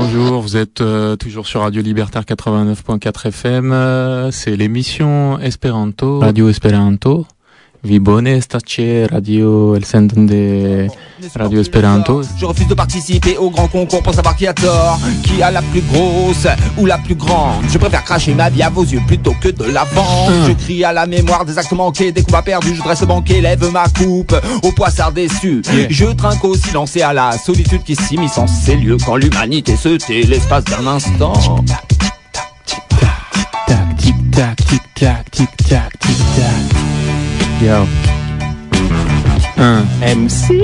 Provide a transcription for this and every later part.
Bonjour, vous êtes euh, toujours sur Radio Libertaire 89.4 FM. euh, c'est l'émission Esperanto, Radio Esperanto. Vi bone estas ĉe Radio El Sendon de Radio Esperanto. Je refuse de participer au grand concours pour savoir qui a tort, qui a la plus grosse ou la plus grande. Je préfère cracher ma vie à vos yeux plutôt que de la vendre. Je crie à la mémoire des actes manqués, des combats perdus. Je dresse le banquet, lève ma coupe au poissard déçu. Je trinque au silence et à la solitude qui s'immisce en ces lieux quand l'humanité se tait l'espace d'un instant. Tac, tic tac, tic tac, tic tac, tic tac. Yo. Ah. Uh. MC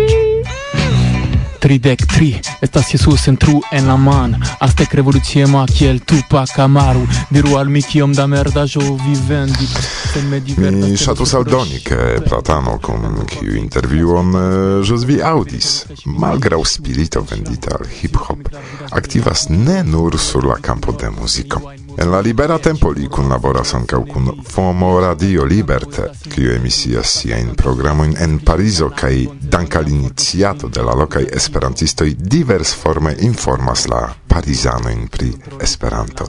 tridec tri Estas Jesus en tru en la man. Aztec revoluciema kiel Tupac Amaru. Diru al mi kiom da merdaĵo eh, eh, vi vendis Sen me diverta Mi ŝatus aldoni ke platano kun kiu intervjuon ĵus vi aŭdis malgraŭ spirito vendita al hip-hop aktivas ne nur sur la kampo de muziko En la libera tempo li kunlaboras ankaŭ kun Fomo Radio Liberte, kiu emisias siajn programojn en Parizo kaj dank al iniciato de la lokaj esperantistoj diversforme informas la parizanojn pri Esperanto.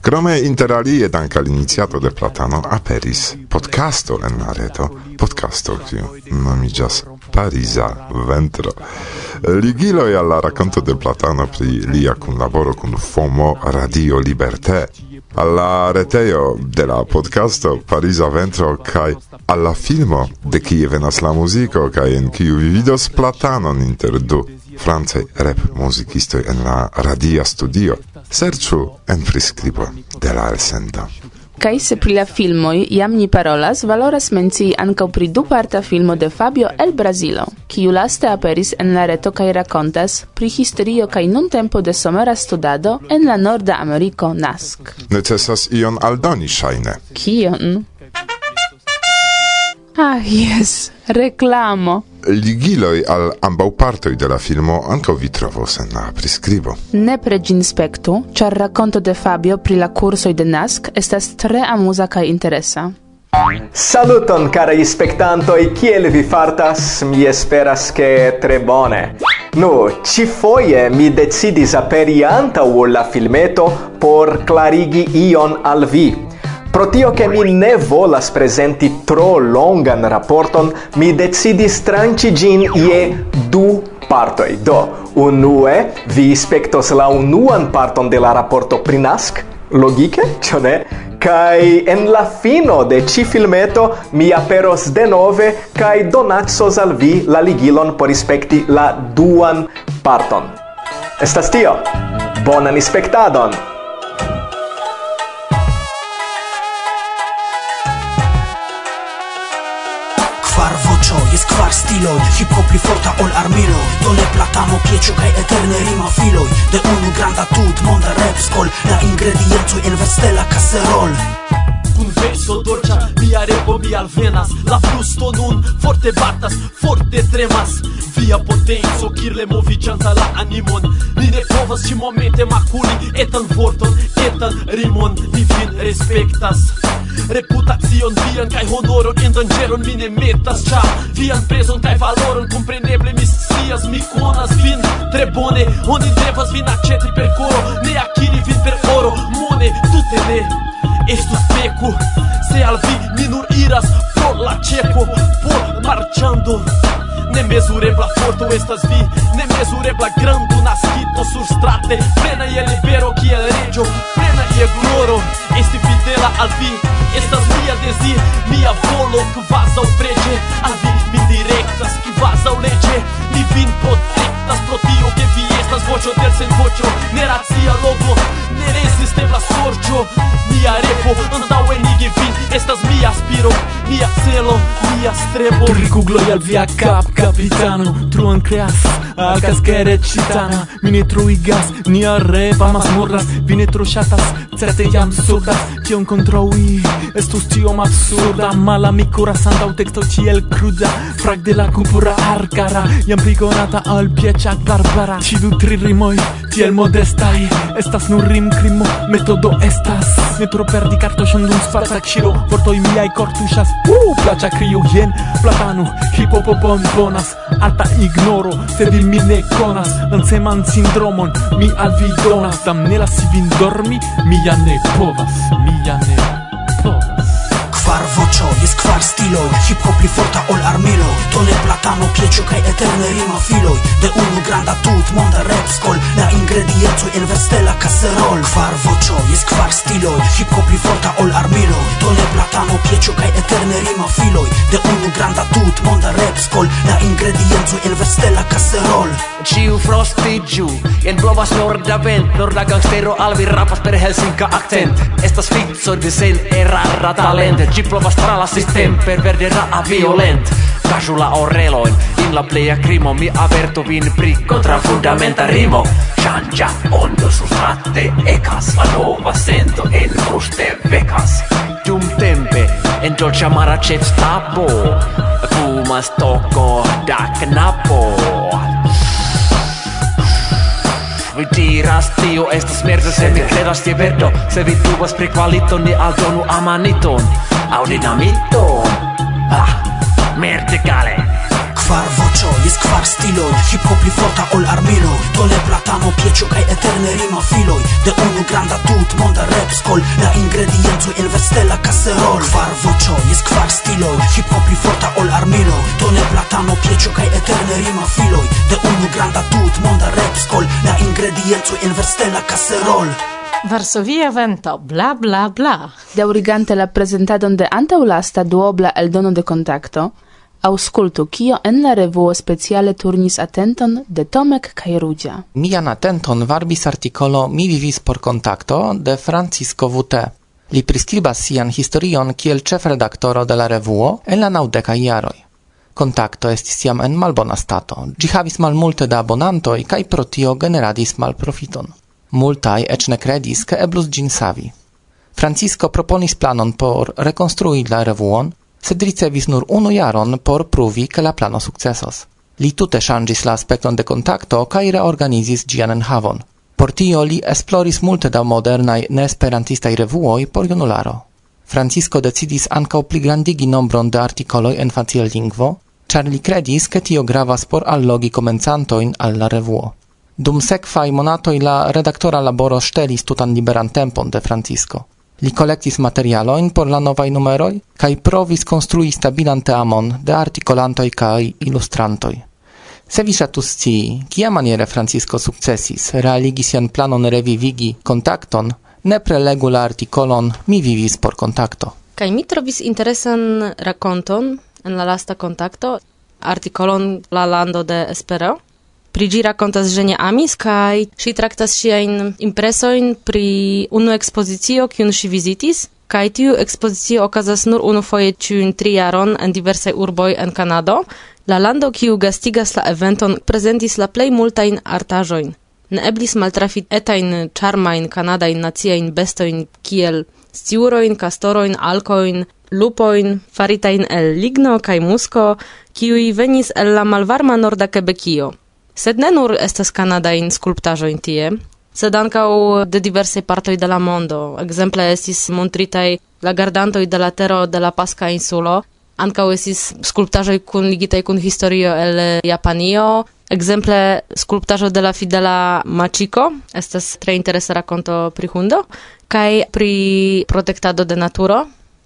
Krome interalie dank al iniciato de Platano aperis podcasto en la reto, podcasto kiu nomiĝas Pariza ventro. Ligiloj al la rakonto de Platano pri lia kunlaboro kun Fomo Radio Liberté, alla retejo de la podcasto Pariza Ventro kaj alla filmo, de kie venas la muziko kaj en kiu vi vidos platanon inter du francaj rap muzikistoj en la radia studio. Serĉu en priskribo de la elsendo. Kaj se pri la filmoj jam ni parolas, valoras mencii ankaŭ pri duparta filmo de Fabio el Brazilo, kiu laste aperis en la reto kaj rakontas pri historio kaj nuntempo de somera studado en la Norda Ameriko NASK. Necesas ion aldoni ŝajne. Kion? Ah, jes, reklamo ligiloi al ambau partoi de la filmo anca vi trovos en la prescribo. Ne pregin spectu, char racconto de Fabio pri la cursoi de NASC estas tre amusa cae interesa. Saluton carai spectantoi, kiel vi fartas? Mi esperas che tre bone. Nu, no, ci foie mi decidis aperi antau la filmeto por clarigi ion al vi. Pro tio che mi ne volas presenti tro longan rapporton, mi decidis tranci gin ie du partoi. Do, unue, vi spectos la unuan parton de la rapporto Prinask, logike, cio ne? Kai en la fino de ci filmeto mi aperos de nove kai donatsos al vi la ligilon por ispekti la duan parton. Estas tio. Bonan spektadon filoj Hip hop pli forta ol armilo Do ne platamo, keĉo kaj eterne rima filoj De unu granda tutmonda repskol La ingrediencoj en vestela kaserol Cun verso dolcia Mia repo mi alvenas. La frusto nun forte batas Forte tremas. Via potenco kirle moviĝanta la animon. Ni ne povas ĉi momente makuli etan vorton Etan rimon. Ni vin respektas Reputacion vian kaj honoron en danĝeron mi ne metas. Ĉar vian prezon kaj valoron kompreneble mi scias Mi konas vin tre bone Oni devas vin aĉeti per koro Ne akiri vin per oro. Mone tute ne estus peko se al vi mi nur iras Por la ĉeko for marĉando. Nemezurebla forto estas vi Nemezurebla grando naskito surstrate Plena je libero kiel reĝo Plena je gloro. Esti fidela al vi Estas mia desir, mia volo kvazaŭ preĝe Al vi mi direktas kvazaŭ leĝe Mi vin protektas pro tio ke vi estas voĉo del senvoĉo Neracia logo, nerezistebla sorĉo Mia repo antaŭenigi vin Estas mia aspiro, mia celo, mia strebo. Rikugloj al via kap Capitano, truan creas, alcas quere citana. Mine truigas, nia repa ne tro truŝatas, certe jam surdas Tion controui, estus tiom absurda Mala mi kuras o texto ciel cruda Frag de la kultura arcara Iam pli al pieĉa barbara. Ci du tri rimoi, tiel modestai Estas nur rimkrimo, metodo estas. Ne tro perdi kartoŝon dum sfalsa kŝiro Portoi miai cortushas uh, plaĉa crio jen Platanu, hipopopon donas alta ignoro sed vi mi ne konas seman sindromon mi al vi donas damne lasi vin dormi mi ja ne povas mi ja ne povas. Kvar voĉo jes kvar stilo hip-hop pli forta ol armilo. To ne Famo pieĉo kaj eterne rima filoj de unu granda tut monda rap skol La ingrediencoj en vestela kaserol Kvar voĉo jes kvar stiloj Hip-hop pli forta ol armiloj Do ne platano pieĉo kaj eterne rima filoj de unu granda tut monda rap skol La ingrediencoj en vestela kaserol Ciu frostigiu En blovas norda vent. Norda gangstero alvi rapas per helsinka akcent Estas vico de sen erara talent. Ci plovas tra la sistem per verdera violent. Kasu la oreloin, in la pleia crimo Mi averto vin pri contra fundamenta rimo. Changia ondo sul fratte ecas La nova sento en ruste vecas Dum tempe, en dolcia maracet stapo Fumas toco da knapo vi diras tio estas merda se mi credas tie verdo se vi dubas pri kvalito ni aldonu amaniton Au dinamiton ah verticale. Kvar voĉo jes kvar stiloj Hip-hop pli forta ol armiloj. Dole platano, pieĉo kaj eterne rima filoj. De unu granda tut, monda repskol La ingrediencoj el vestela kaserol Kvar voĉo jes kvar stiloj Hip-hop pli forta ol armiloj. Dole platano, pieĉo kaj eterne rima filoj. De unu granda tut, monda repskol La ingrediencoj el vestela kaserol Varsovia vento, bla bla bla. Daurigante la presentadon de antaulasta duobla eldono de contacto, Auscultu kio en la revuo speciale turnis atenton de Tomek kaj Rudzia. Mian atenton varbis artikolo Mi vivis por kontakto de Francisco VT. Li priskribas sian historion kiel ĉefredaktoro de la revuo en la naŭdekaj jaroj. Kontakto estis jam en malbona stato. Ĝi havis malmulte da abonantoj kaj pro tio generadis malprofiton. Multaj eĉ ne kredis, ke eblus ĝin savi. Francisco proponis planon por rekonstrui la revuon, sed ricevis nur unu jaron por pruvi che la plano sukcesos. Li tute ŝanĝis la aspekton de kontakto kaj reorganizis ĝian enhavon. Por tio li esploris multe da modernaj neesperantistaj revuoj por junularo. Francisco decidis ankaŭ pligrandigi nombron de artikoloj en facil lingvo, ĉar li kredis, ke tio gravas por allogi komencantojn al la revuo. Dum sekvaj monatoj la redaktora laboro ŝtelis tutan liberan tempon de Francisco. Li collectis materialoin por la novai numeroi, cae provis construi stabilan teamon de articolantoi cae illustrantoi. Se vi shatus scii, kia maniere Francisco successis realigi sian planon revivigi contacton, ne prelegu la articolon Mi vivis por contacto. Kaj mi trovis interesan rakonton en la lasta contacto, articolon La lando de Espero, pri ĝi rakontas Ĝenia Amis kaj ŝi traktas ŝiajn impresojn pri unu ekspozicio kiun ŝi vizitis kaj tiu ekspozicio okazas nur unufoje ĉiun tri jaron en diversaj urboj en Kanado. La lando kiu gastigas la eventon prezentis la plej multajn artaĵojn. Ne eblis maltrafi etajn ĉarmajn kanadajn naciajn bestojn kiel sciurojn, kastorojn, alkojn, lupojn faritajn el ligno kaj musko, kiuj venis el la malvarma norda Quebecio. Sed ne nur estas Kanada in sculptajo in tie, sed ankaŭ de diversaj partoj de la mondo. Ekzemple estis montritaj la gardantoj de la tero de la Paska insulo, ankaŭ estis skulptaĵoj kunligitaj kun historio el Japanio. Exemple, skulptaĵo de la fidela Machiko estas tre interesa rakonto pri hundo kaj pri protektado de naturo.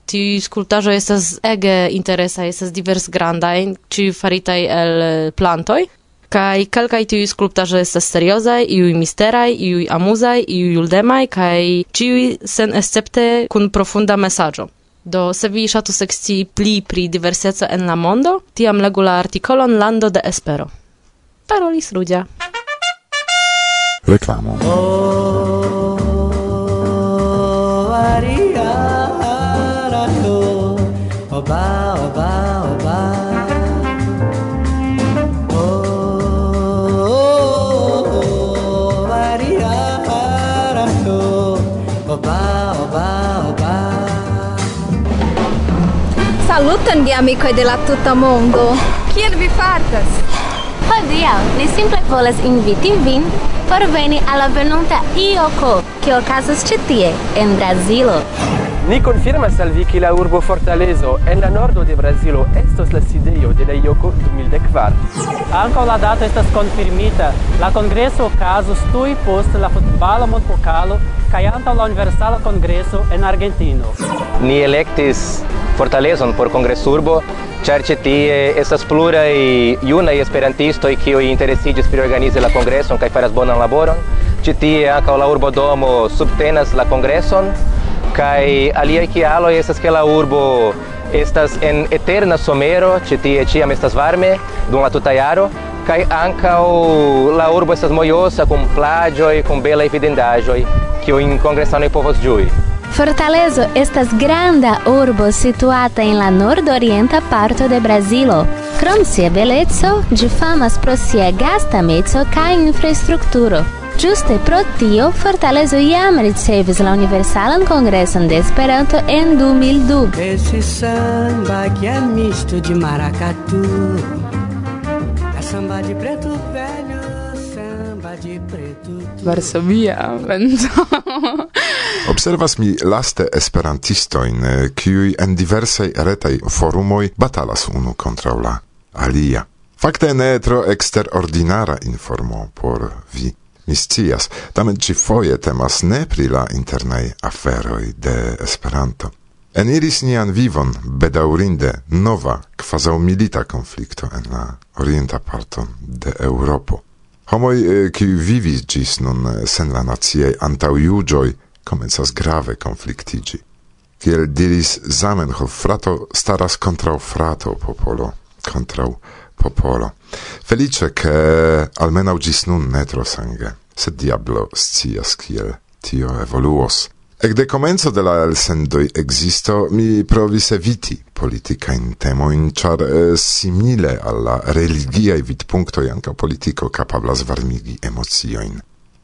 Tiu skulptaĵo estas ege interesa, estas divers grandaj, ĉiuj faritaj el plantoj kai kelkaj tiuj skulptaĵoj estas seriozaj, iuj misteraj, iuj amuzaj, iuj juldemaj kaj ĉiuj senescepte kun profunda mesaĝo. Do se vi ŝatus ekscii pli pri diverseco en la mondo, tiam legu la artikolon Lando de Espero. Parolis Rudia. Reklamo. Oh. Saluton vi amicoi de la tuta mondo! Kiel vi fartas? Hodiaŭ ni simple volas inviti vin por veni alla venonta IOCO, che okazas ĉi tie en Brazilo. Ni confirmas al vi che la urbo Fortalezo en la nordo de Brazilo estos la sidejo de la IOCO 2014. Ankaŭ la dato estas konfirmita. La kongreso okazos tuj post la futbala mondpokalo kaj antaŭ la universala kongreso en Argentino. Ni elektis Fortalezon por Kongresurbo, ĉar ĉi tie estas pluraj junaj esperantistoj kiuj interesiĝis pri organizi la kongreson kaj faras bonan laboron. Ĉi tie ankaŭ la urbodomo subtenas la kongreson kaj aliaj kialoj estas ke la urbo estas en eterna somero, ĉi tie ĉiam estas varme dum la tuta jaro kaj ankaŭ la urbo estas mojosa kun plaĝoj, kun belaj vidindaĵoj kiujn kongresanoj povos ĝui. Fortalezo estas granda urbo situata en la nordorienta parto de Brazilo. Krom sia beleco, ĝi famas pro sia gastameco kaj infrastrukturo. Ĝuste pro tio, Fortalezo jam ricevis la Universalan Kongreson de Esperanto en 2002. Esse samba que é misto de maracatu É samba de preto velho, samba de preto. Varsovia, vento. Observas mi laste esperantistoin, eh, kiui en diversaj retaj forumoj batalas unu kontraŭ la alia. Fakte ne tro eksterordinara informo por vi. Mi scias, tamen ci foie temas ne pri la internai aferoj de Esperanto. Eniris nian vivon bedaurinde nova, kvazaŭ milita konflikto en la orienta parto de Europo. Homoj, eh, kiuj vivis ĝis nun eh, sen la naciaj antaŭjuĝoj, comenzas grave conflictigi. Kiel diris Zamenhof, frato staras contra frato popolo, contra popolo. Felice che almenau gis nun netro sange, sed diablo scias kiel tio evoluos. Ec de comenzo de la elsendoi existo mi provis eviti politicain temoin, char eh, simile alla religiae vidpunctoi anca politico capablas varmigi emocioin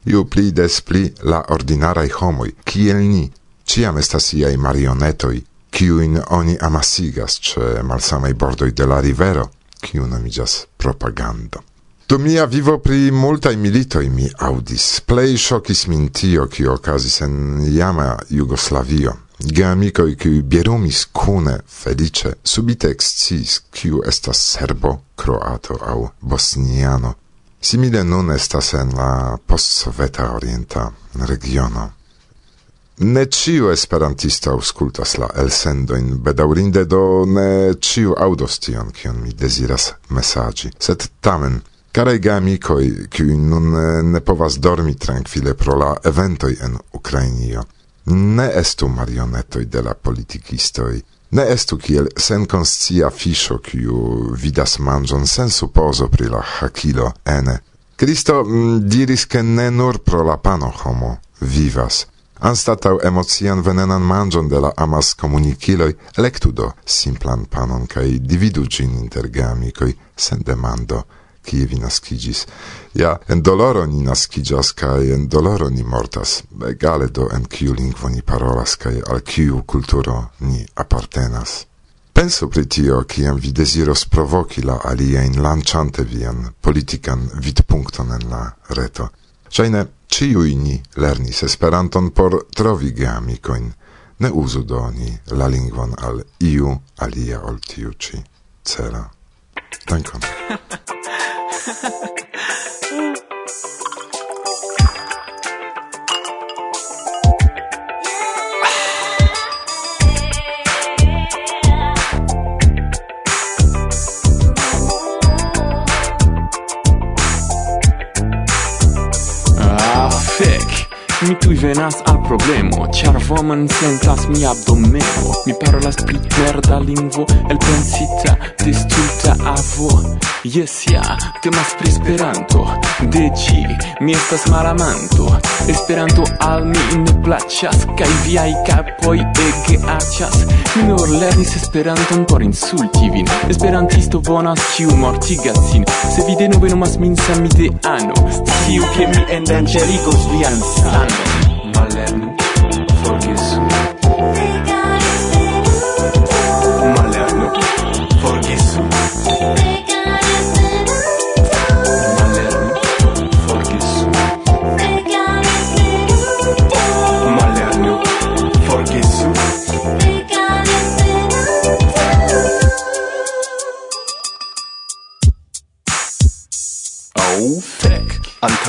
iu pli des pli la ordinarai homoi, kiel ni, ciam estas iai marionetoi, kiuin oni amasigas ce malsamei bordoi de la rivero, kiu nomigas propagando. Do mia vivo pri multai militoi mi audis, plei ŝokis min tio, kio okazis en iama Jugoslavio. Geamicoi kiu bierumis kune felice subite excis kiu estas serbo, croato au bosniano. Simile nun estas en la postsoveta orienta regiono. Ne ciu esperantista auscultas la elsendoin, bedaurinde do ne ciu audos tion, kion mi desiras messagi. Sed tamen, carei gamicoi, kiui nun eh, ne povas dormi tranquille pro la eventoi en Ukrainio, ne estu marionetoi de la politikistoi, Ne estu kiel senkonscia fisho kiu vidas manĝon sen supozo pri la hakilo ene. Kristo mm, diris ke ne nur pro la pano homo vivas. Anstataŭ emocian venenan manĝon de la amas komunikiloj, elektu do simplan panon kaj dividu ĝin inter geamikoj sen demando kie vi naskiĝis. Ja en doloro ni naskiĝas kaj en doloro ni mortas, egale do en kiu lingvo ni parolas kaj al kiu kulturo ni apartenas. Penso pri tio, kiam vi desiros provoki la aliajn lanciante vian politikan vidpunkton en la reto. Ŝajne ciui ni lernis Esperanton por trovi geamicoin. ne uzu do la lingvon al iu alia ol tiu ĉi cela. Dankon. Ha ha ha. Mi tuj venas al problemo Ĉar voman sentas mi abdomeno. Mi parolas pri verda lingvo Elpensita, distulta avo. Yes, ja, temas pri Esperanto. De ci, mi estas malamanto. Esperanto al mi ne plaĉas Kai viai capoi ege achas Mi nur lernis Esperanton por insulti vin. Esperantisto bonas, ciu mortigas sin. Se vi denove nomas min samide ano Sciu ke mi endanĝerigos vian sanon. Malen Forgis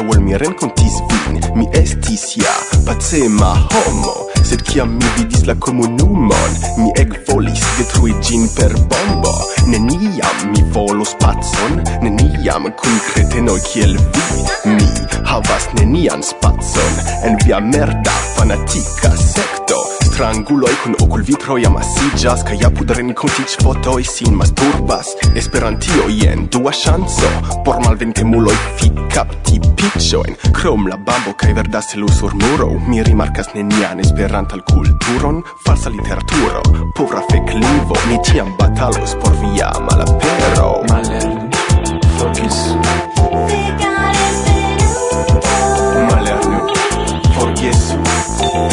Cauol mi renkontis vin, mi estis ja pacema homo Sed kiam mi vidis la komunumon, mi ec volis detrui gin per bombo. Neniam mi volos pacon, neniam kun cretenoi kiel vi. Mi havas nenian spacon en via merda fanatica set Stranguloj kun okulvitroj amasiĝas kaj apud renkontiĝfotoj sin masturbas. Esperantio jen dua ŝanco por malvenkemuloj fi kapti piĉojn. Krom la bambo kaj verda selu sur muro, mi rimarkas nenian esperantan kulturon, falsa literaturo, povra feklivo. Mi tiam batalos por via malapero. Malerni, forgesu. Malerni, forgesu.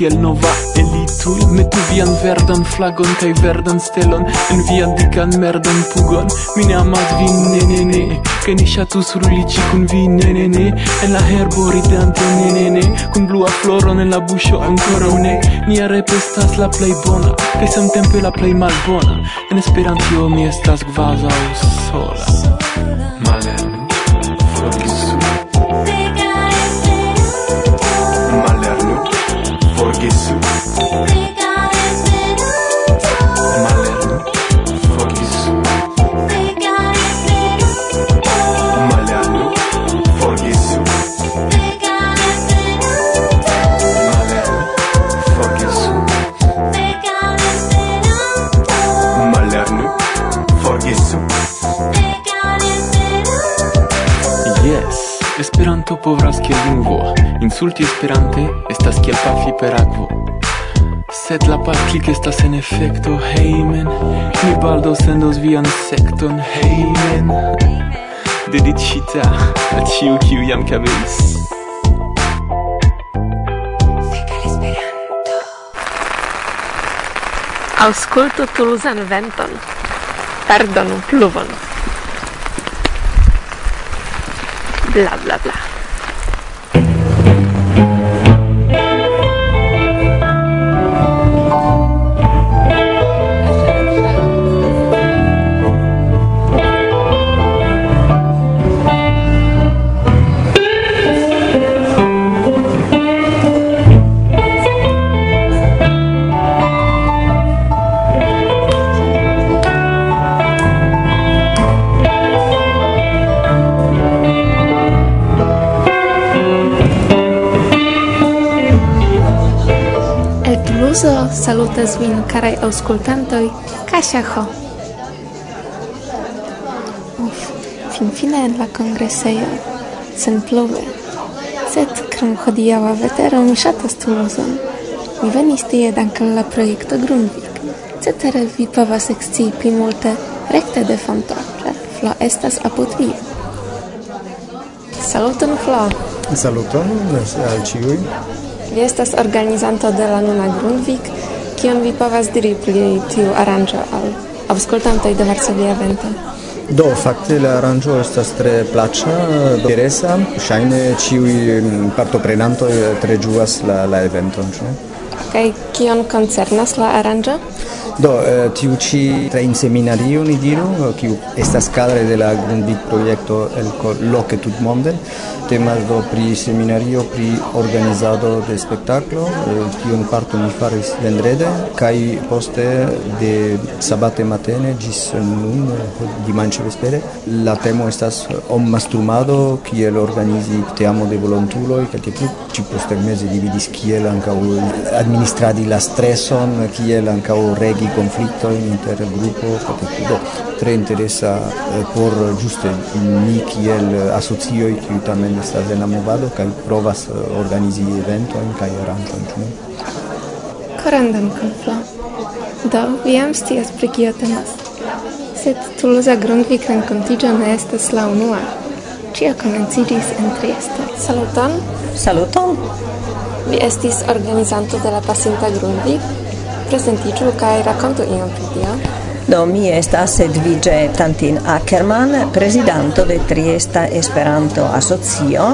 kiel nova elitul Metu vian verdan flagon kaj verdan stelon. En vian dikan merdan pugon. Mi ne amas vin, ne ne ne. Kaj ni ŝatus ruliĝi kun vi, ne ne ne. En la herbo ridante, ne ne ne. Kun blua floron en la buŝo ankoraŭ ne. Nia rep estas la plej bona Kaj samtempe la plej malbona. En Esperantio mi estas kvazaŭ sola. Insulti esperante estas kiel pafi per akvo. Sed la patlik estas en efekto hejmen Mi baldaŭ sendos vian sekton hejmen. Dediĉita al ĉiu kiu jam kabelis Auscultu tuluzan venton, pardonu pluvon. Bla bla bla. caraj aŭskultantoj, Kasia Ho. Uf, finfine en la kongresejo, senpluve, sed krom hodiaŭa vetero mi ŝatas Tuluzon. Mi venis tie dankon la projekto Grundvik, cetere vi povas ekscii pli multe rekte de fonto, ĉar Flo estas apud vi. Saluton Flo! Saluton al ĉiuj! Vi estas organizanto de la nuna Grundvik, kion vi povas diri pri tiu aranĝo al aŭskultantoj de Varsovia Vento? Do, fakte la aranĝo estas tre plaĉa, interesa. Ŝajne ĉiuj mm, partoprenantoj tre ĝuas la la eventon, ĉu ne? Kaj kion koncernas la aranĝo? Do, eh, tiu ci train seminario, ni diru, eh, kiu estas cadre de la Grundig proiecto el loque tut monde, temas do pri seminario, pri organizado de spectaclo, eh, kiun parto mi faris vendrede, kai poste de sabate matene gis nun, eh, dimanche vespere, la temo estas om mastrumado, kiel organizi teamo de volontuloi, kai te plu, ci postermese dividis kiel ancau administradi la stresson, kiel ancau regi conflitto inter grupo kapte do tre interesa eh, por ĝuste ni kiel asocioj kiu tamen estas en la movado kaj provas eh, organizi eventojn kaj aranĝojn ĉu ne Koran dankon Flo. Do, vi jam scias pri kio temas. Sed Tuluza grundvikrenkontiĝo ne estas la unua. Ĉio komenciĝis en Triesto. Saluton! Saluton! Vi estis organizanto de la pasinta Grundvik, Presentiĝu kaj rakontu iom pri tio. Do, mi estas Edvige Tantin Ackerman, presidente de Triesta Esperanto Asocio,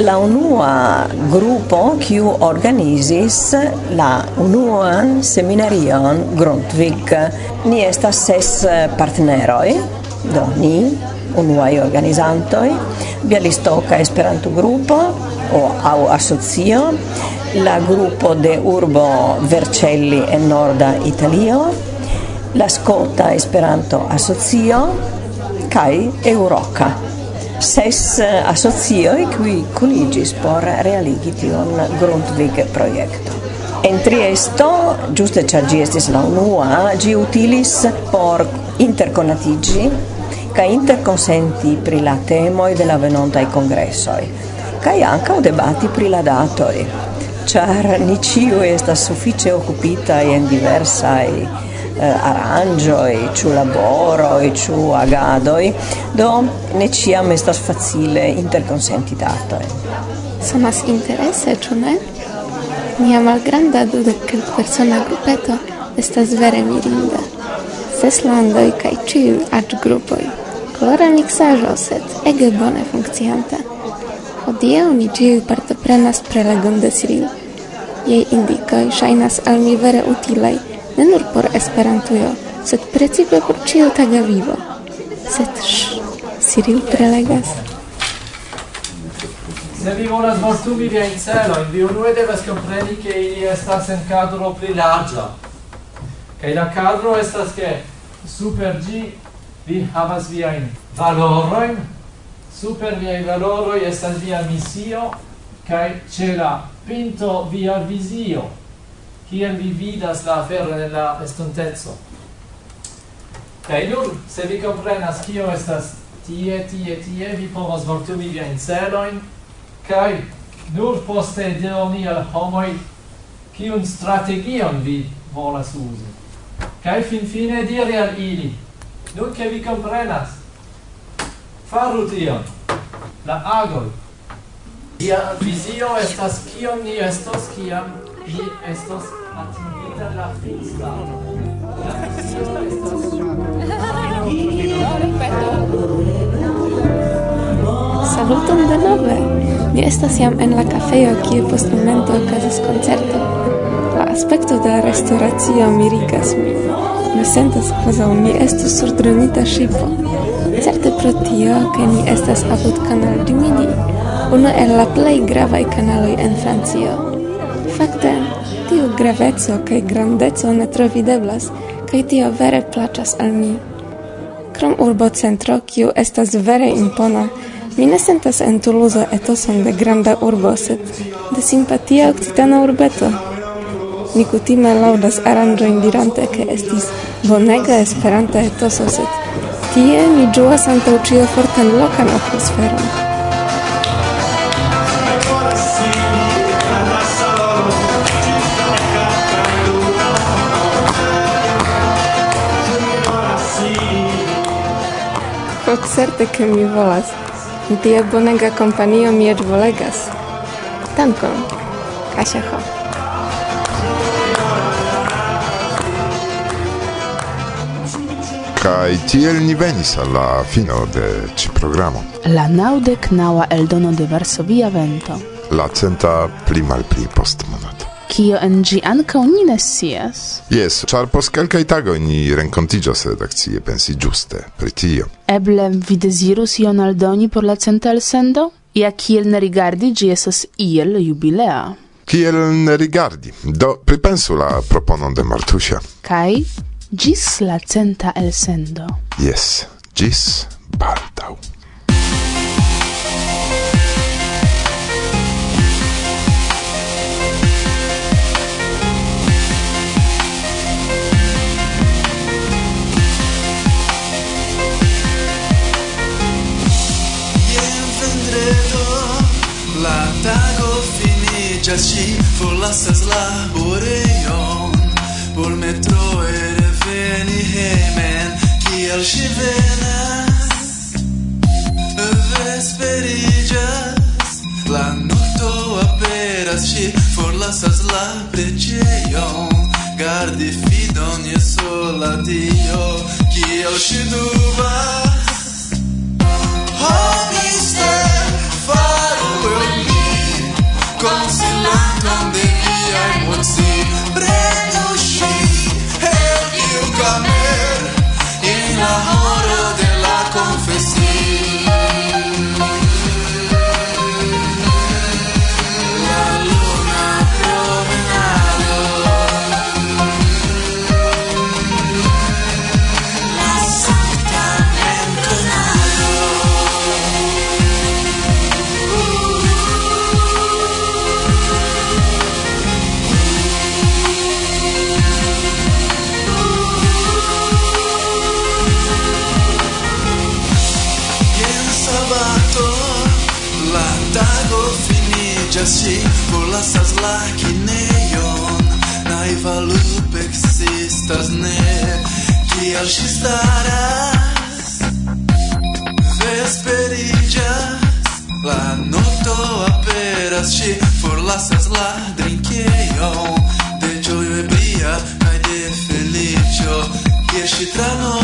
la unua grupo kiu organizis la unuan seminarion Grundtvig. Ni estas ses partneroj, do ni, unuai organizantoj, Bialistoka Esperanto Grupo o, au asocio, la gruppo de Urbo Vercelli e Norda Italio, la Scota Esperanto Asocio kaj Euroca. Ses asocioj, qui colligis por realigi tion Grundvig projekto. In Triesto, giusto ĉar ĝi la unua, ĝi utilis por interkonatiĝi kaj interconsenti pri la temoj de la venontaj kongresoj anche ankaŭ debati pri la datoi. char ni ciu estas suffice occupita in diversai eh, arangioi, ciu laboroi, ciu agadoi, do ne ciam estas facile interconsentitatoi. Sonas interesse, ciu ne? mia malgranda dudek kelk persona grupeto estas vere mirinda. Ses landoj ciu ĉiuj gruppoi Kolora mixajo sed ege bone funkcianta. Hodiaŭ ni ĉiuj partoprenas prelegante Ciril. Jej indikoj ŝajnas al mi vere utilaj, ne nur por Esperantujo, sed precipe por ĉiutaga vivo. Sed ŝ, Ciril prelegas. Se vi volas vastumi viajn celojn, vi unue devas compreni che ili estas en cadro pli larga. Kaj la cadro estas che super gi vi havas viajn valoroin, super viai valoroi estas via misio kai ce la pinto via visio kiel vi vidas la afero de la estontezzo kai nur se vi comprenas kio estas tie tie tie vi povas vortumi via in celoin kai nur poste deoni al homoi kiun strategion vi volas uzi. Kai fin fine diri al ili nur ke vi comprenas faru tion. La agoj. Ia vizio estas kion ni estos kiam ni estos atingita la finstano. Saluton de nove! Mi estas jam en la kafejo, kie post momento okazas koncerto. La aspekto de la restoracio mirigas min. Mi sentas, kvazaŭ mi estus surdronita ŝipo. Certe pro tio, ke ni estas apud Canal du Midi, uno el la plei gravai canaloi en Francio. Fakte, tiu graveco kaj grandeco ne trovideblas, kaj tio vere plaĉas al mi. Krom urbocentro, kiu estas vere impona, Mi ne sentas en Toulouse etoson de granda urbo, sed de simpatia occitana urbeto. Ni kutime laŭdas aranĝojn dirante, ke estis bonega esperanta etoso, sed tie mi ĝuas antaŭ ĉio fortan lokan atmosferon. Tot certe che mi volas. Tia bonega companio mi et volegas. Dankon, Kasia Ho. Kai tiel ni venis al la fino de ci programo. La naŭdek naŭa eldono de Varsovia Vento. La centa pli malpli post monato. Kio en gi anca ni ne scias. Jes, ĉar post kelkaj tagoj ni renkontiĝos redakcie pensi ĝuste pri tio. Eble vi dezirus ion aldoni por la centa elsendo? Ja kiel ne rigardi, gi esas iel jubilea. Kiel ne rigardi? Do pripensu la proponon de Martusia. Kai, gis la centa elsendo. Yes, gis baldaŭ. La tago finiĝas ŝi forlasas la borejon por metroe veni hemen Kiel ŝi venas Vesperiĝas La nokto aperas Ŝi forlasas la preĝejon. Gardi fidon je sola Dio Kiel ŝi dubas. Oh, Час ŝi forlasas la kinejon Naiva lupexistas ne. Kial ŝi staras? Vesperiĝas. La nokto aperas Ŝi forlasas la drinkejon. De ĝojo ebria kaj de feliĉo Kie ŝi trano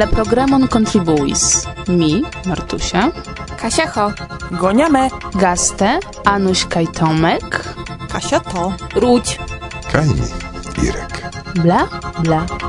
La programon kontribuis mi, Martusia, Kasia Ho. Goniame, Gaste, Anuś kaj Tomek, Kasia to. Rudź. Kaj mi, Irek. bla, bla.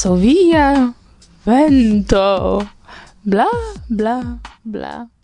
sovia vento bla bla bla.